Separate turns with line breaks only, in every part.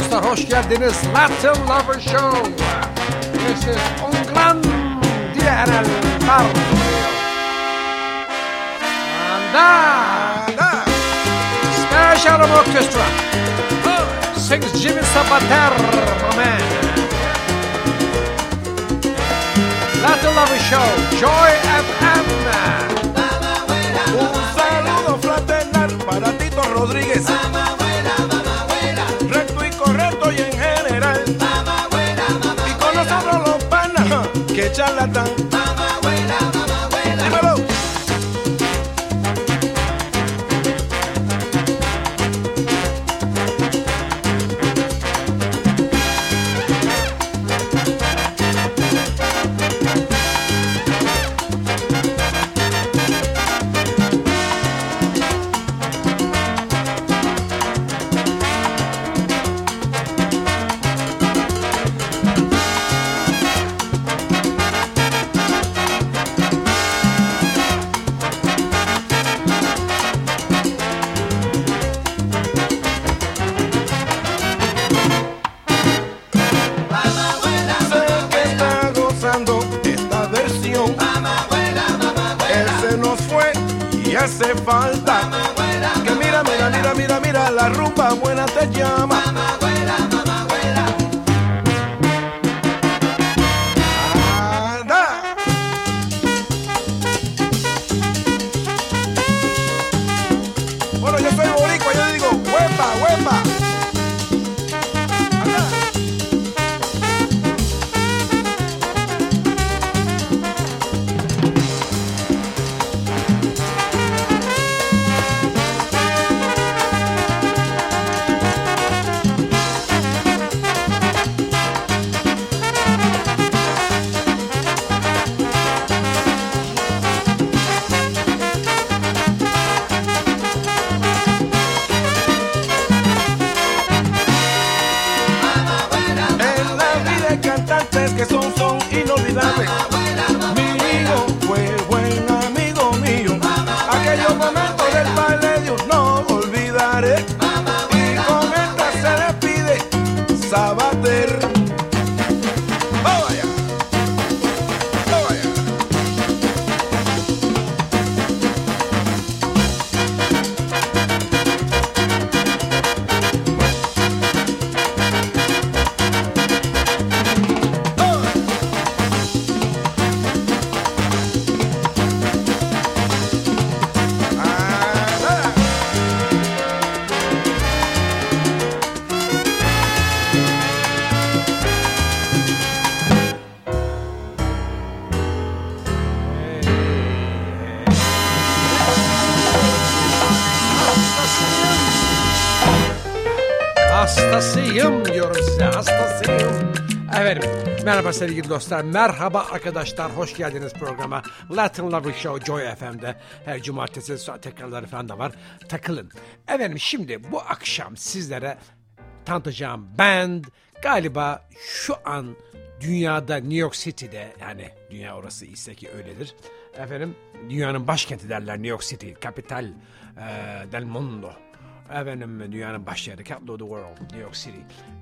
dostlar hoş geldiniz. Latin Lover Show. This is un gran día en el bar. Anda. Special Orchestra. Sings Jimmy Sabater, my man. Latin Lover Show, Joy FM.
Un saludo fraternal para Tito Rodríguez. Charlatan.
Hastasıyım diyorum size hastasıyım. Efendim merhaba sevgili dostlar. Merhaba arkadaşlar. Hoş geldiniz programa. Latin Lover Show Joy FM'de. Her cumartesi saat tekrarları falan da var. Takılın. Efendim şimdi bu akşam sizlere tanıtacağım band galiba şu an dünyada New York City'de yani dünya orası ise ki öyledir. Efendim dünyanın başkenti derler New York City. Capital eh, del mundo. Efendim dünyanın başyeri, capital of the world, New York City.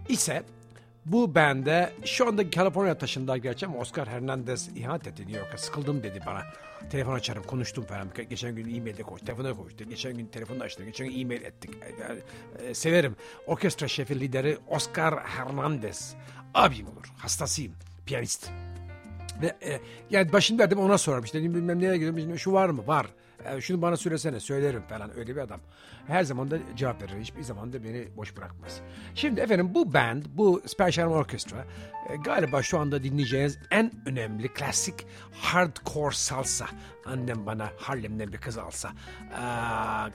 ise bu bende şu anda Kaliforniya taşındılar gerçi ama Oscar Hernandez ihanet etti New York'a. Sıkıldım dedi bana. Telefon açarım konuştum falan. Geçen gün e-mailde koştu. Telefona koştu. Geçen gün telefonu açtı. Geçen gün e-mail ettik. E, e, severim. Orkestra şefi lideri Oscar Hernandez. Abim olur. Hastasıyım. Piyanist. Ve e, yani başında dedim ona sorarım işte bilmem nereye gidiyorum şu var mı? Var. E, şunu bana söylesene söylerim falan öyle bir adam. Her zaman da cevap verir. Hiçbir zaman da beni boş bırakmaz. Şimdi efendim bu band, bu Special Orchestra e, galiba şu anda dinleyeceğiniz en önemli klasik hardcore salsa. Annem bana Harlem'den bir kız alsa. E,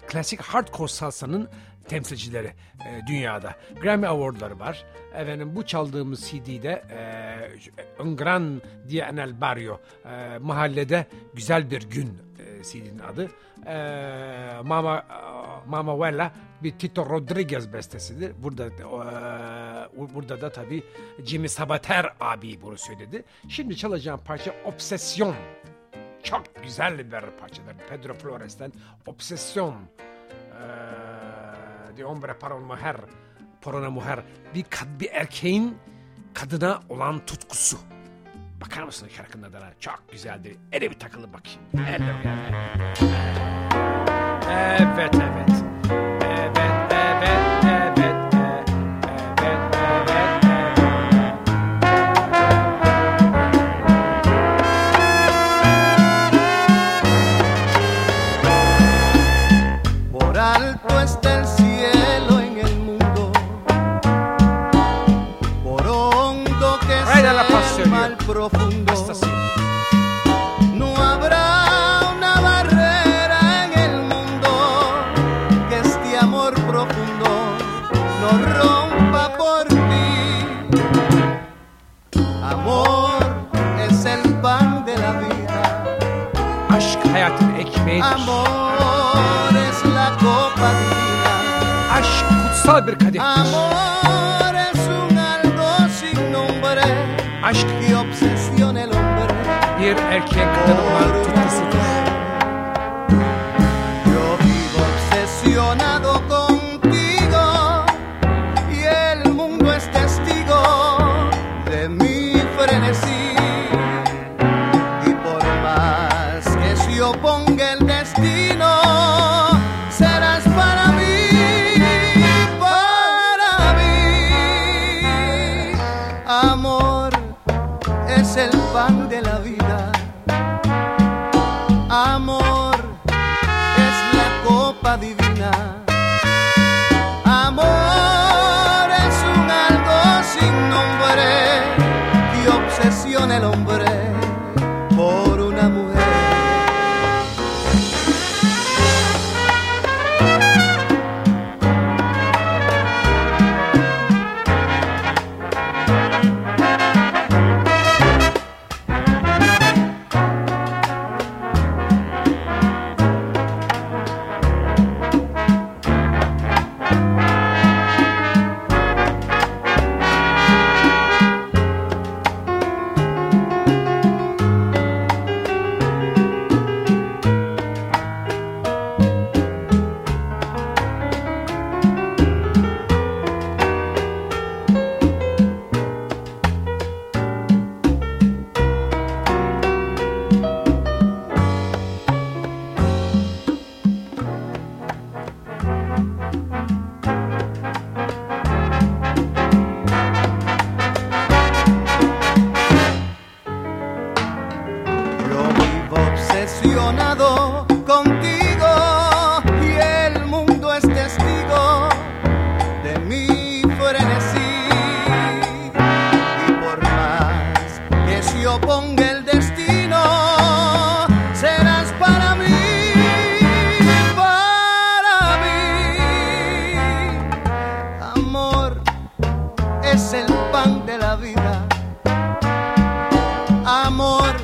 klasik hardcore salsanın temsilcileri e, dünyada. Grammy Award'ları var. Efendim bu çaldığımız CD'de e, Un Gran Dia en el Barrio e, mahallede güzel bir gün e, CD'nin adı. E, Mama e, Mama Vella bir Tito Rodriguez bestesidir. Burada e, burada da tabii Jimmy Sabater abi bunu söyledi. Şimdi çalacağım parça Obsesyon. Çok güzel bir parçadır. Pedro Flores'ten Obsesyon. E, de hombre para un mujer. Porona mujer. Bir, kad, bir erkeğin kadına olan tutkusu. Bakar mısın şarkının adına? Çok güzeldir. Ele bir takılı bakayım. Evet evet. Bana bir kadeh.
Amor es un algo sin nombre.
Aşk bir
erkek tanımaz. amor. amor.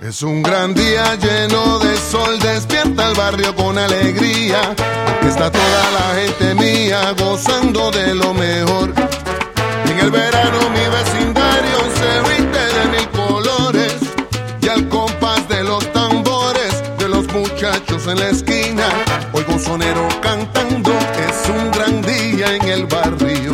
Es un
gran día lleno de sol, despierta el barrio con alegría. Está toda la gente mía gozando de lo mejor. En el verano mi vecindario se viste de mil colores y al compás de los tambores de los muchachos en la esquina, oigo un sonero cantando. Es un gran día en el barrio.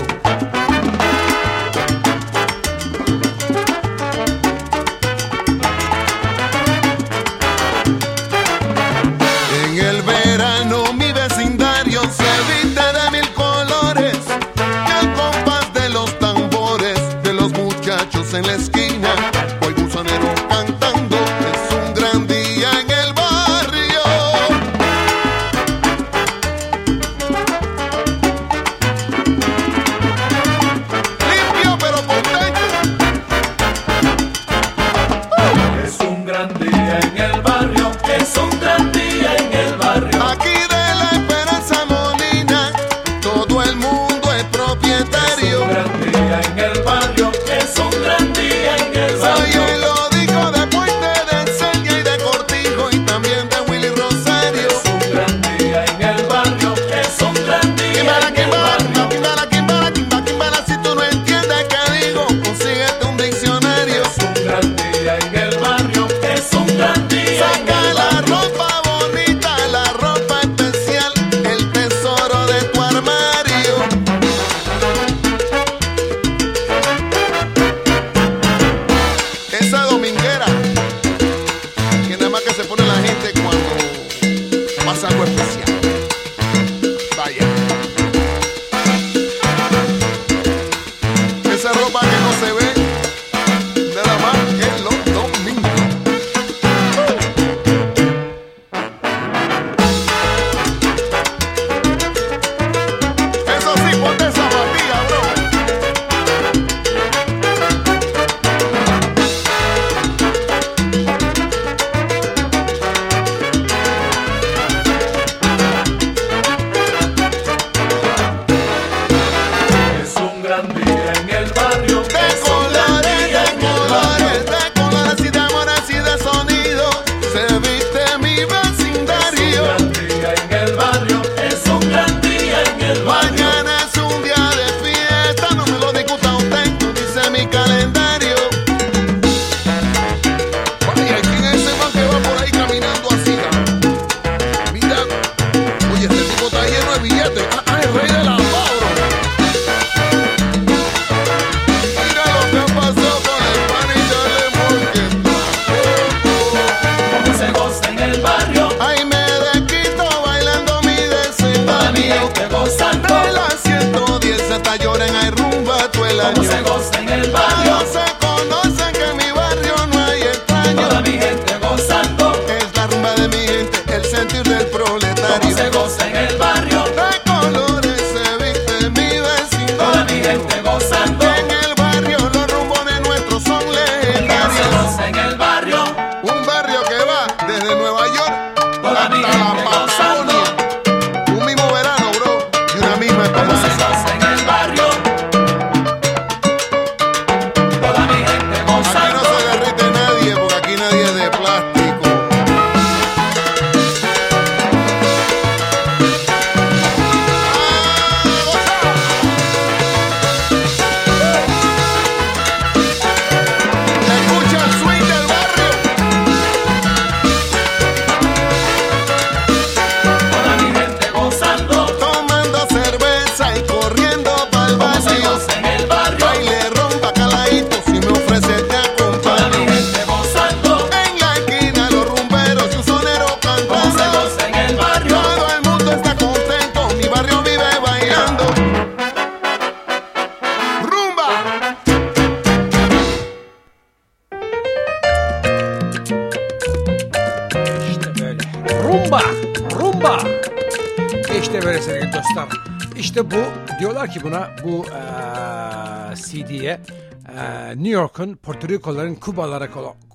Ki buna bu eee, CD'ye eee, New York'un Porto Riko'ların Kubalara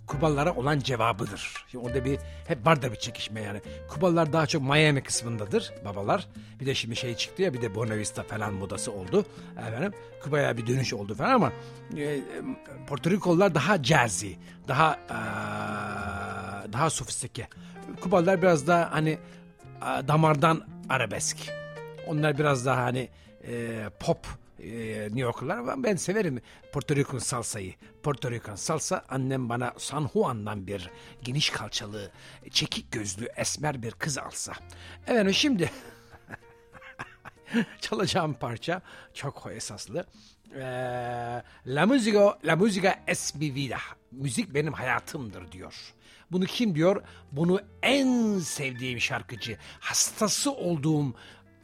Kubalılara olan cevabıdır. Şimdi orada bir hep var da bir çekişme yani. Kubalılar daha çok Miami kısmındadır babalar. Bir de şimdi şey çıktı ya bir de Buena Vista falan modası oldu. Efendim Kuba'ya bir dönüş oldu falan ama e, Porto Rikolular daha jazzy, daha eee, daha sofistike. Kubalılar biraz daha hani eee, damardan arabesk. Onlar biraz daha hani e, pop e, New Yorklular ama ben severim Porto Rican salsayı. Porto Rican salsa annem bana San Juan'dan bir geniş kalçalı, çekik gözlü, esmer bir kız alsa. Efendim şimdi çalacağım parça çok esaslı. Ee, la musica, la musica es mi vida. Müzik benim hayatımdır diyor. Bunu kim diyor? Bunu en sevdiğim şarkıcı, hastası olduğum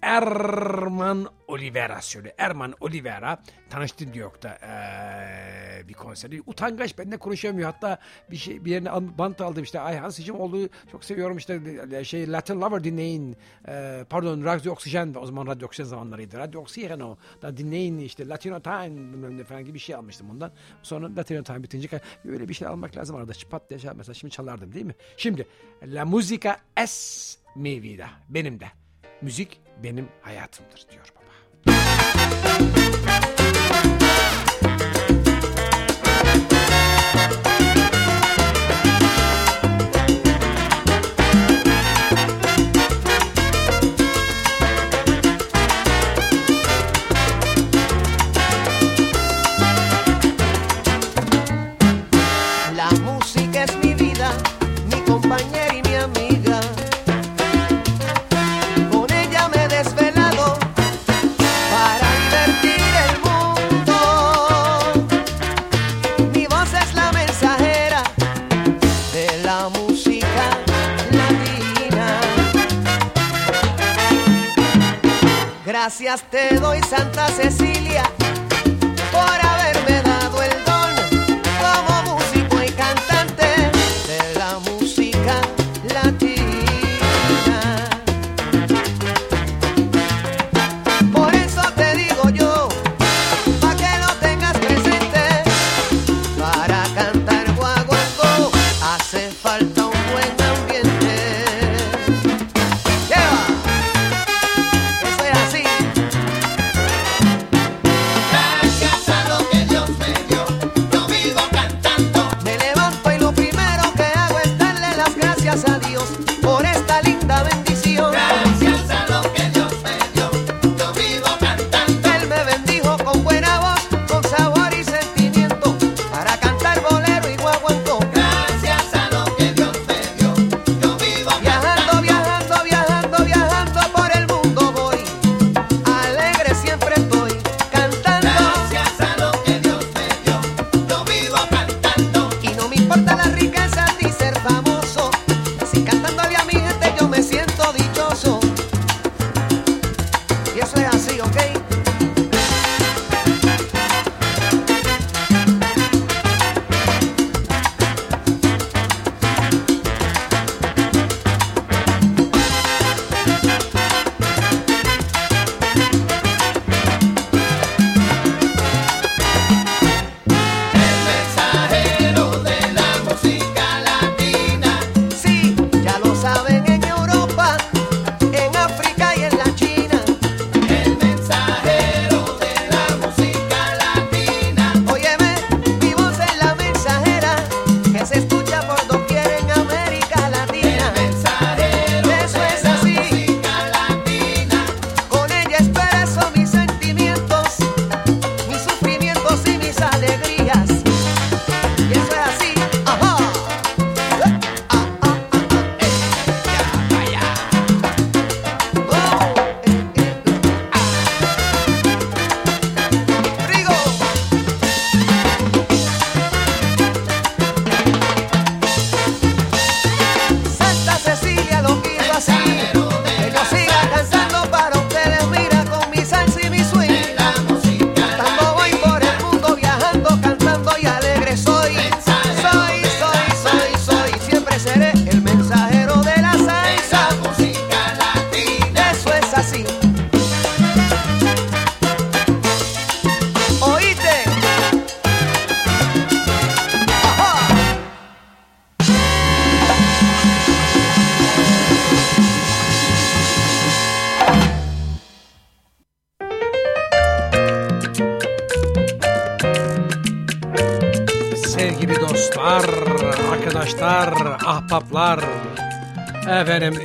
Erman Olivera söylüyor. Erman Olivera tanıştım New York'ta eee, bir konserde. Utangaç benimle konuşamıyor. Hatta bir şey bir yerine bant aldım işte. Ay Hansıcığım olduğu çok seviyorum işte şey Latin Lover dinleyin. Eee, pardon Radyo Oksijen o zaman Radyo Oksijen zamanlarıydı. Radyo Oksijen o da dinleyin işte Latino Time bilmem ne falan gibi bir şey almıştım ondan. Sonra Latino Time bitince böyle bir şey almak lazım arada çıpat diye şey mesela şimdi çalardım değil mi? Şimdi La Musica es mi vida. Benim de. Müzik benim hayatımdır diyor baba.
Te doy, Santa Cecilia,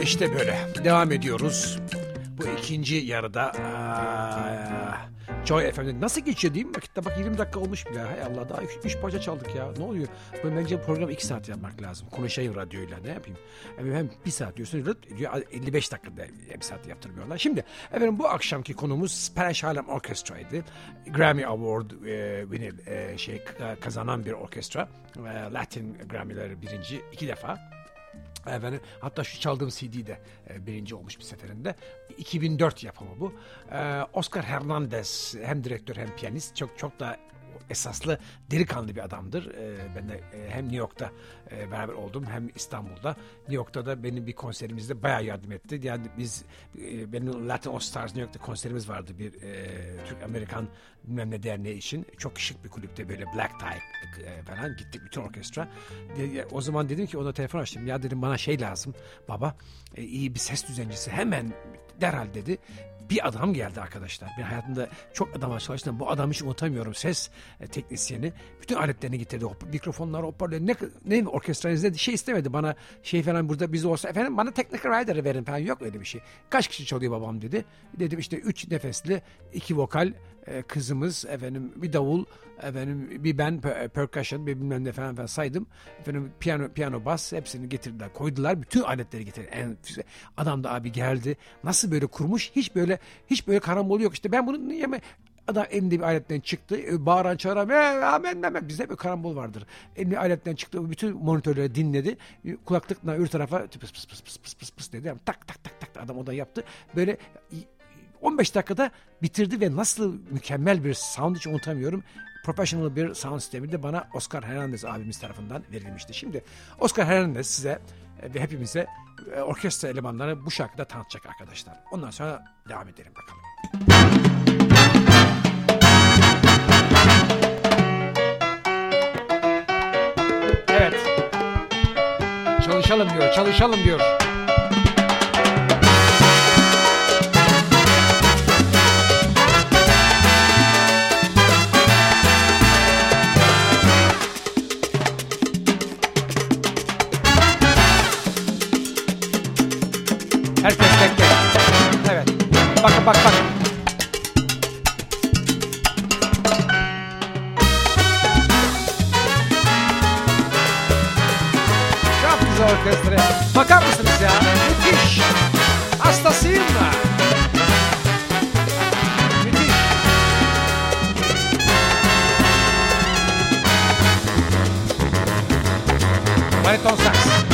işte böyle devam ediyoruz. Bu ikinci yarıda aa, Joy FM'de nasıl geçiyor değil mi? Vakitte bak 20 dakika olmuş bile. Hay Allah daha 3 parça çaldık ya. Ne oluyor? Ben bence program 2 saat yapmak lazım. Konuşayım radyoyla ne yapayım? Efendim hem 1 saat diyorsun rıt diyor 55 dakikada bir saat yaptırmıyorlar. Şimdi efendim bu akşamki konumuz Spanish Harlem Orchestra'ydı. Grammy Award e, winner, e, şey kazanan bir orkestra. E, Latin Grammy'leri birinci iki defa. Efendim, hatta şu çaldığım CD de e, birinci olmuş bir seferinde. 2004 yapımı bu. E, Oscar Hernandez hem direktör hem piyanist çok çok da esaslı delikanlı bir adamdır. E, ben de e, hem New York'ta e, beraber oldum hem İstanbul'da. New York'ta da benim bir konserimizde bayağı yardım etti. Yani biz e, benim Latin All Stars New York'ta konserimiz vardı bir Türk Amerikan bilmem ne derneği için. Çok şık bir kulüpte böyle black tie falan gittik bütün orkestra. O zaman dedim ki ona telefon açtım. Ya dedim bana şey lazım baba iyi bir ses düzencisi hemen derhal dedi bir adam geldi arkadaşlar. Ben hayatımda çok adama çalıştım. Bu adamı hiç unutamıyorum. Ses e, teknisyeni. Bütün aletlerini getirdi. Mikrofonlar, hoparlör. Ne, ne orkestranızda şey istemedi. Bana şey falan burada biz olsa efendim bana technical rider'ı verin falan. Yok öyle bir şey. Kaç kişi çalıyor babam dedi. Dedim işte üç nefesli, iki vokal, e, kızımız efendim bir davul efendim bir ben percussion bir bilmem ne falan, falan saydım efendim piyano piyano bas hepsini getirdiler koydular bütün aletleri getirdi en adam da abi geldi nasıl böyle kurmuş hiç böyle hiç böyle karambol yok işte ben bunu yeme Adam elinde bir aletten çıktı. E, bağıran çağıran amen amen. Bizde bir karambol vardır. Elinde aletten çıktı. Bütün monitörleri dinledi. E, kulaklıkla öbür tarafa pıs pıs pıs pıs pıs pıs pıs dedi. Yani tak tak tak tak adam o da yaptı. Böyle 15 dakikada bitirdi ve nasıl mükemmel bir sound hiç unutamıyorum. Professional bir sound sistemi de bana Oscar Hernandez abimiz tarafından verilmişti. Şimdi Oscar Hernandez size e, ve hepimize e, orkestra elemanlarını bu şarkıda tanıtacak arkadaşlar. Ondan sonra devam edelim bakalım. Evet. Çalışalım diyor, çalışalım diyor. Herkes tek tek. Evet. Bakın bak bak. Çok güzel orkestra. Bakar mısınız ya? Müthiş. Hastasıyım. Müthiş. Bariton sax.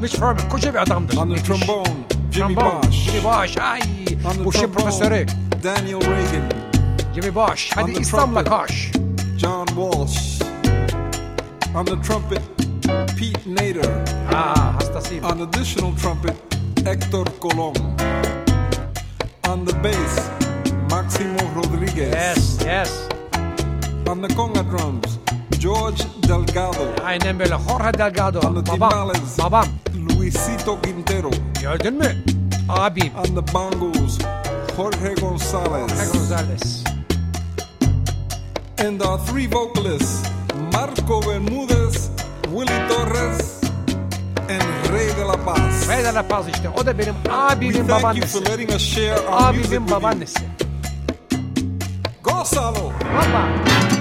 Mitch, Froman.
Koca bir adamdır.
on the trombone, Jimmy
Trombone.
Bosch,
Jimmy Bosch. Ay.
the
Bu şey profesörü.
trombone, Daniel Reagan,
Jimmy Bosch. Hadi
the trumpet. John Walsh. On the trumpet, Pete Nader.
Aa hastasıyım.
On additional trumpet, Hector Colon. On the bass, Maximo Rodriguez.
Yes, yes.
On the conga drums, George Delgado.
Aynen böyle. Jorge Delgado.
On the
Babam.
timbales,
Babam.
Luisito Quintero.
Gördün mü? Abim.
On the bongos, Jorge Gonzalez.
Jorge Gonzalez.
And our three vocalists, Marco Bermudez, Willie Torres, and Rey de la Paz.
Ray de la Paz işte. O da benim abimin
thank you for
babaannesi.
letting us share our music
Abimin babaannesi.
Gózalo.
Hoppa.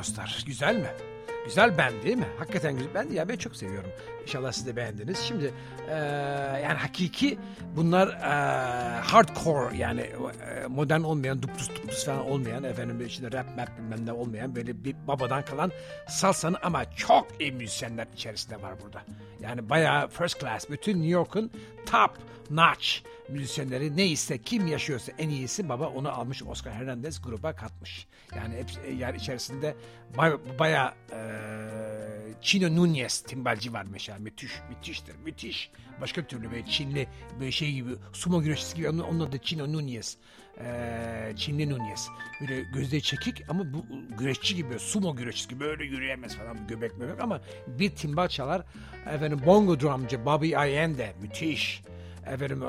Dostlar. Güzel mi? Güzel ben değil mi? Hakikaten güzel. Ben ya ben çok seviyorum. İnşallah siz de beğendiniz. Şimdi eee, yani hakiki bunlar eee, hardcore yani eee, modern olmayan, duptus duptus falan olmayan efendim içinde rap map bilmem ne olmayan böyle bir babadan kalan salsanın ama çok iyi müzisyenler içerisinde var burada. Yani bayağı first class. Bütün New York'un top notch müzisyenleri neyse kim yaşıyorsa en iyisi baba onu almış Oscar Hernandez gruba katmış. Yani hep yer içerisinde bay, bayağı eee Chino Nunez timbalci var mesela. Müthiş, müthiştir, müthiş. Başka türlü böyle Çinli böyle şey gibi sumo güreşçisi gibi onun, onun adı Chino Nunez. Eee Çinli Nunez. Böyle gözleri çekik ama bu güreşçi gibi sumo güreşçisi gibi böyle yürüyemez falan göbek möbek ama bir timbal çalar. Efendim bongo drumcu Bobby Allende müthiş. Efendim eee,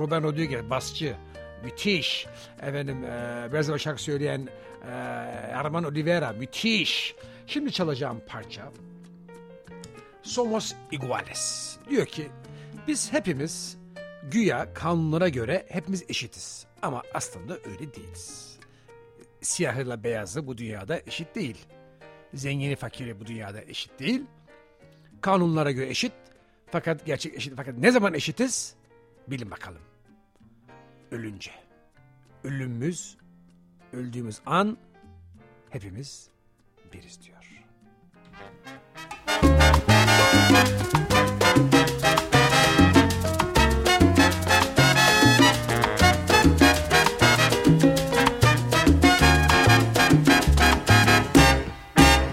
Ruben Rodriguez basçı müthiş. Efendim biraz evvel şarkı söyleyen eee Arman Oliveira müthiş. Şimdi çalacağım parça Somos iguales. Diyor ki biz hepimiz güya kanunlara göre hepimiz eşitiz. Ama aslında öyle değiliz. Siyahıyla beyazı bu dünyada eşit değil. Zengini fakiri bu dünyada eşit değil. Kanunlara göre eşit fakat gerçek eşit. Fakat ne zaman eşitiz? Bilin bakalım. Ölünce. Ölümümüz, öldüğümüz an hepimiz biriz diyor.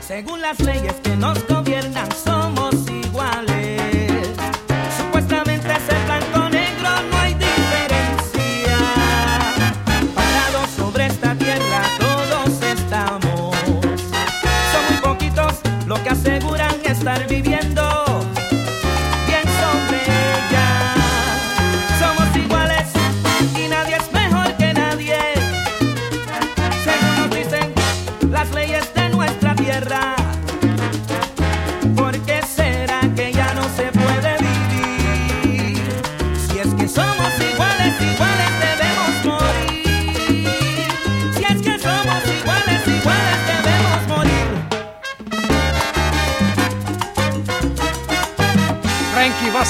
Según las leyes que nos estar viviendo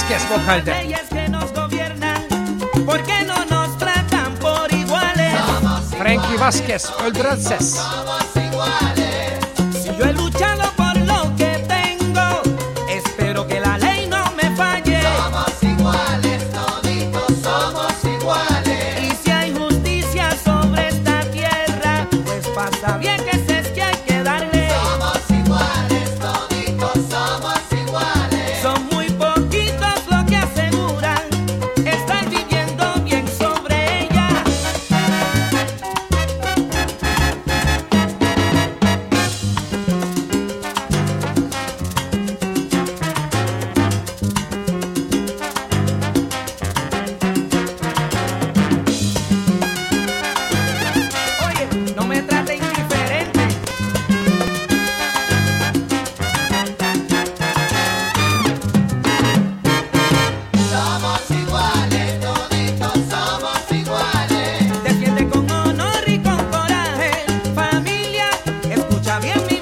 Vokalde.
Leyes que nos gobiernan, ¿por qué no nos tratan por iguales?
Frankie Vázquez, öldüren ses.
Bien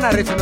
mañana, Recho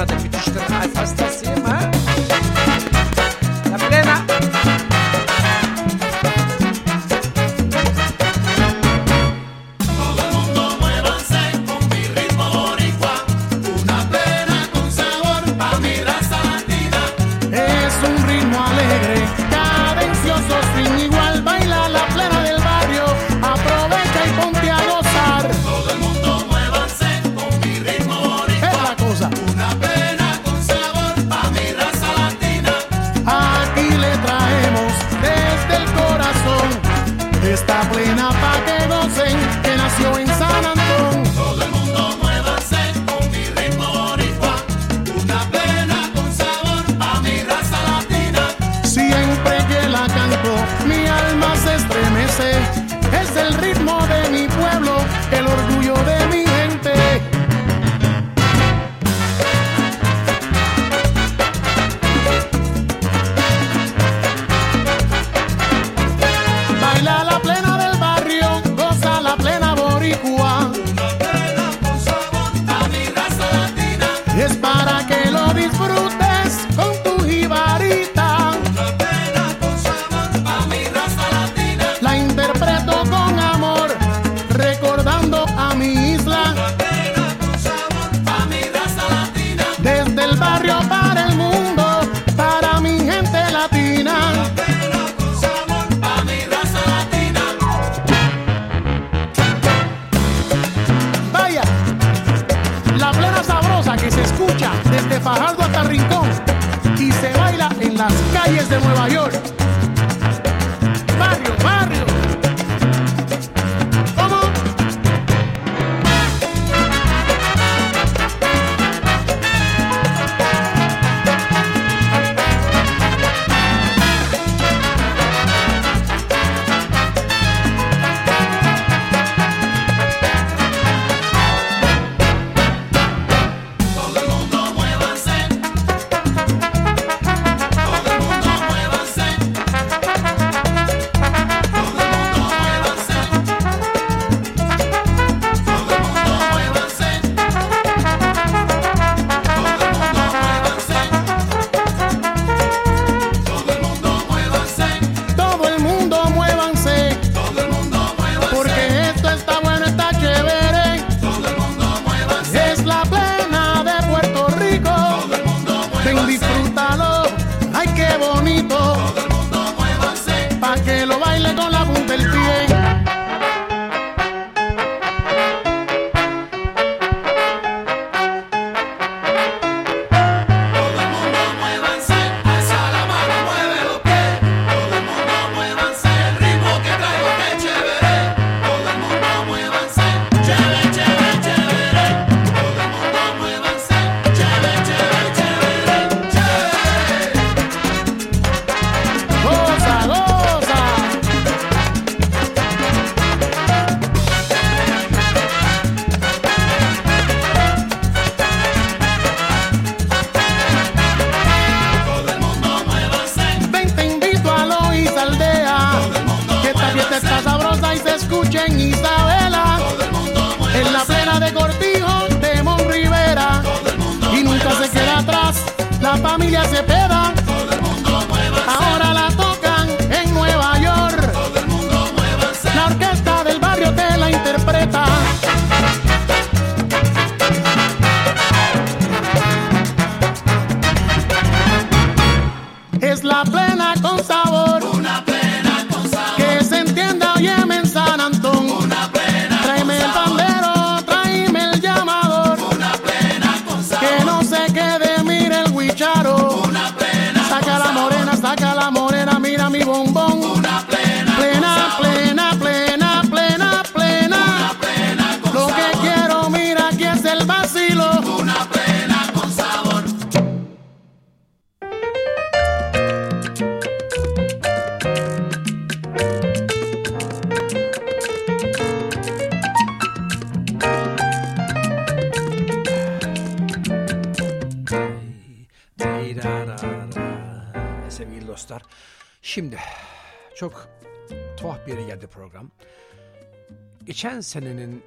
senenin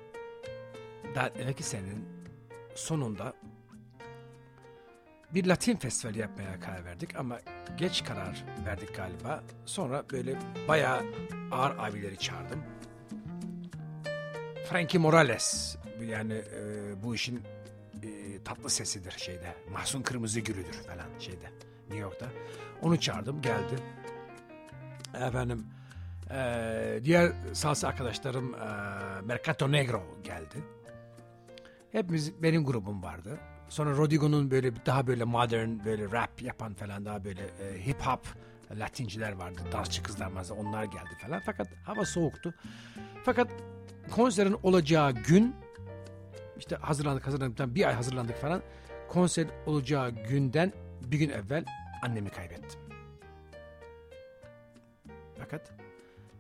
daha evvelki senenin sonunda bir Latin festivali yapmaya karar verdik ama geç karar verdik galiba. Sonra böyle bayağı ağır abileri çağırdım. Frankie Morales yani e, bu işin e, tatlı sesidir şeyde. Mahsun Kırmızı Gülüdür falan şeyde New York'ta. Onu çağırdım geldi. Efendim e, diğer salsa arkadaşlarım e, Mercato Negro geldi. Hepimiz benim grubum vardı. Sonra Rodrigo'nun böyle daha böyle modern böyle rap yapan falan daha böyle e, hip hop Latinciler vardı. Dansçı kızlar vardı. Onlar geldi falan. Fakat hava soğuktu. Fakat konserin olacağı gün işte hazırlandık hazırlandık bir ay hazırlandık falan. Konser olacağı günden bir gün evvel annemi kaybettim. Fakat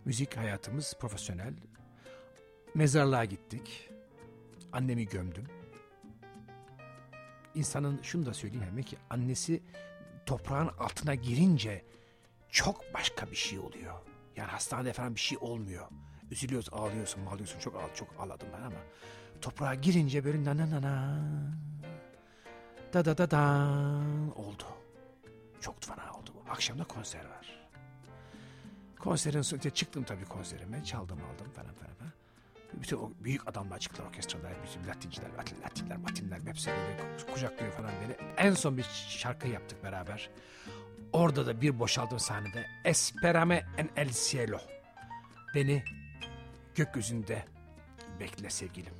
müzik hayatımız profesyonel. Mezarlığa gittik. Annemi gömdüm. İnsanın şunu da söyleyeyim hemen ki annesi toprağın altına girince çok başka bir şey oluyor. Yani hastanede falan bir şey olmuyor. Üzülüyoruz, ağlıyorsun, ağlıyorsun. Çok ağladım, çok ağladım ben ama toprağa girince böyle na na na na da da da da oldu. Çok fena oldu. Akşamda konser var. Konserin sonunda çıktım tabii konserime. Çaldım aldım falan falan. falan. Bütün o büyük adamlar çıktılar orkestralar. Bütün Latinciler, Latin- Latinler, Matinler hepsi böyle kucaklıyor falan beni. En son bir şarkı yaptık beraber. Orada da bir boşaldım sahnede. Esperame en el cielo. Beni gökyüzünde bekle sevgilim.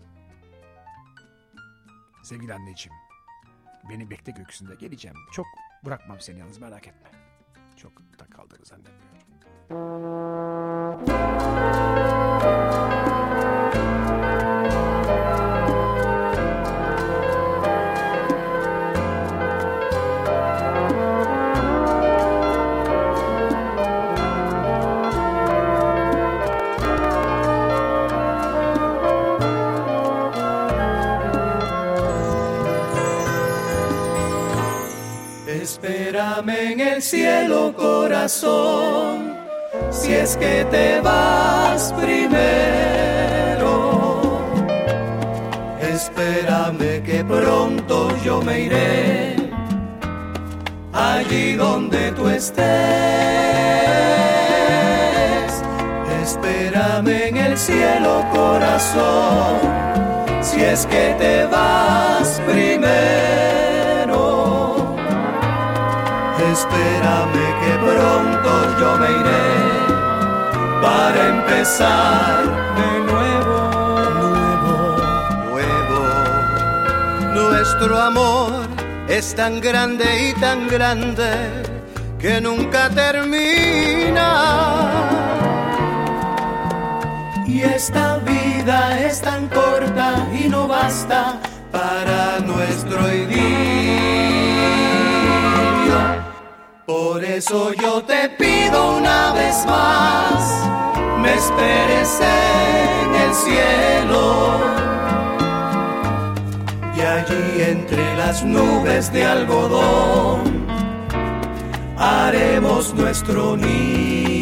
Sevgili anneciğim. Beni bekle gökyüzünde geleceğim. Çok bırakmam seni yalnız merak etme. Çok da kaldığını zannetmiyorum.
Espérame en el cielo, corazón, si es que te vas primero. Espérame que pronto yo me iré allí donde tú estés. Espérame en el cielo, corazón, si es que te vas primero. Espérame que pronto yo me iré para empezar de nuevo,
nuevo. Nuestro amor es tan grande y tan grande que nunca termina.
Y esta vida es tan corta y no basta para nuestro idilio. Por eso yo te pido una vez más, me esperes en el cielo. Y allí entre las nubes de algodón haremos nuestro nido.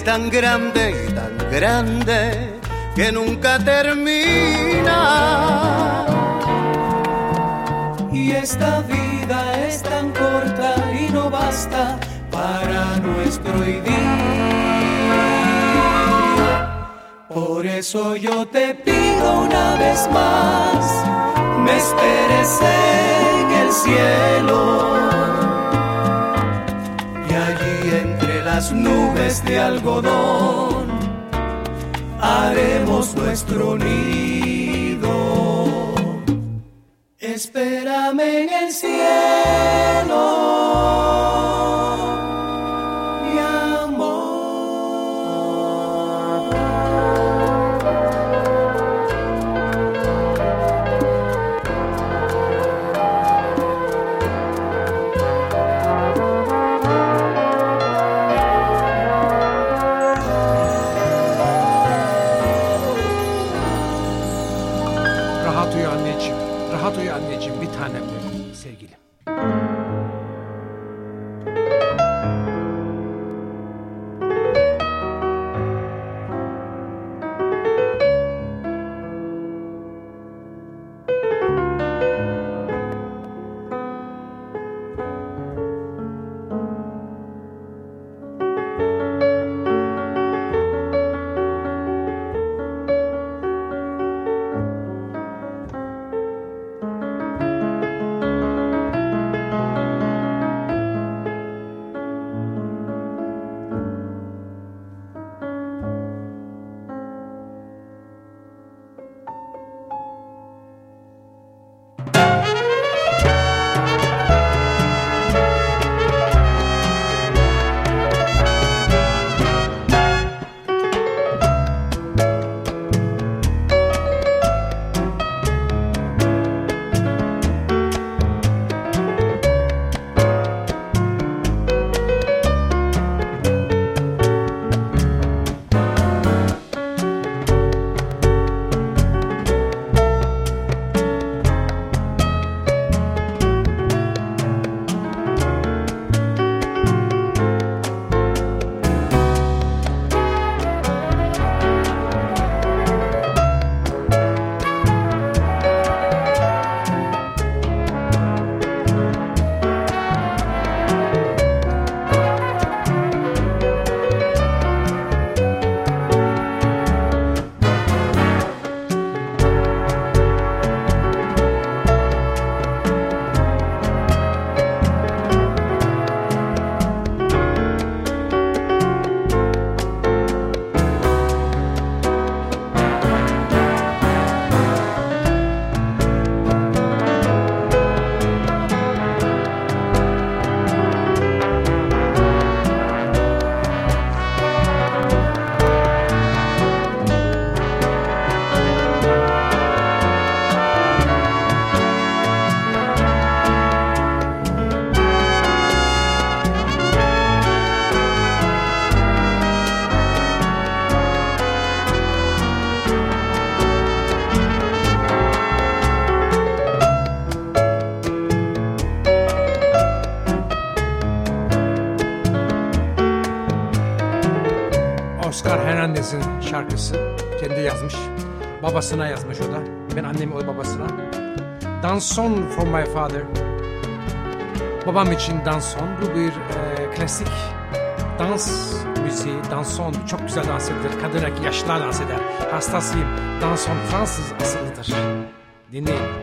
Es tan grande y tan grande que nunca termina.
Y esta vida es tan corta y no basta para nuestro idilio. Por eso yo te pido una vez más, me esperes en el cielo. Las nubes de algodón haremos nuestro nido.
Babasına yazmış o da. Ben annemi o babasına. Danson from my father. Babam için danson. Bu bir e, klasik dans müziği. Danson çok güzel dans edilir. Kadın yaşlılar dans eder. Hastasıyım. Danson Fransız asıllıdır. Dinleyin.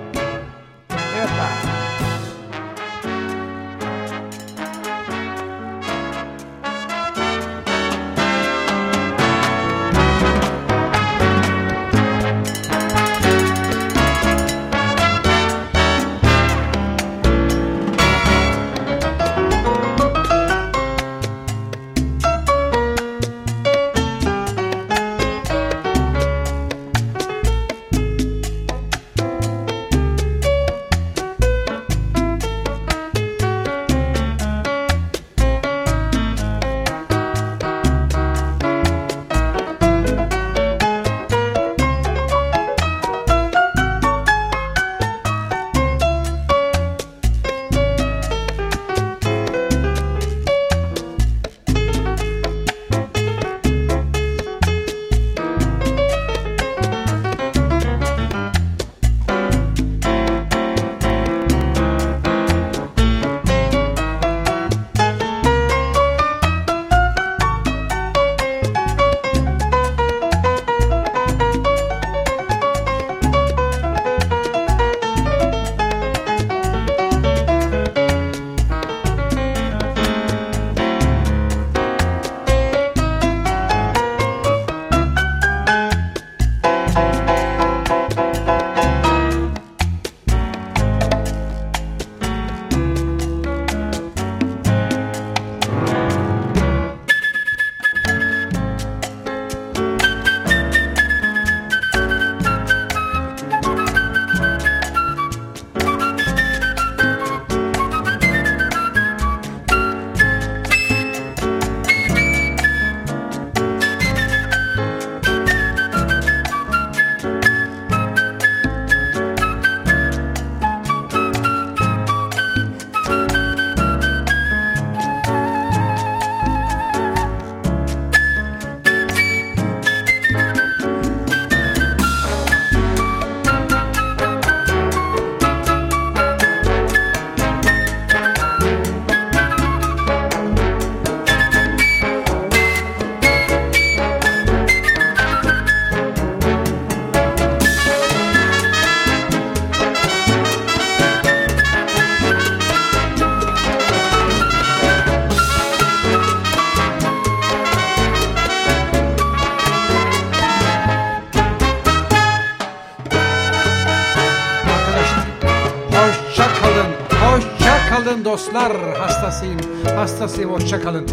Hastasıyım. Hoşçakalın.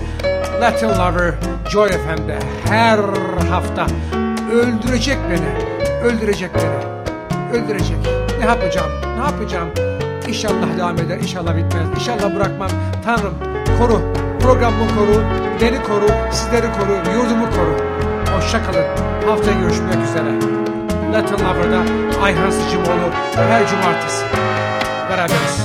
Latin Lover Joy FM'de her hafta öldürecek beni. Öldürecek beni. Öldürecek. Ne yapacağım? Ne yapacağım? İnşallah devam eder. İnşallah bitmez. İnşallah bırakmam. Tanrım koru. Programımı koru. Beni koru. Sizleri koru. Yurdumu koru. Hoşçakalın. Haftaya görüşmek üzere. Latin Lover'da Ayhan Sıcımoğlu her cumartesi. Beraberiz.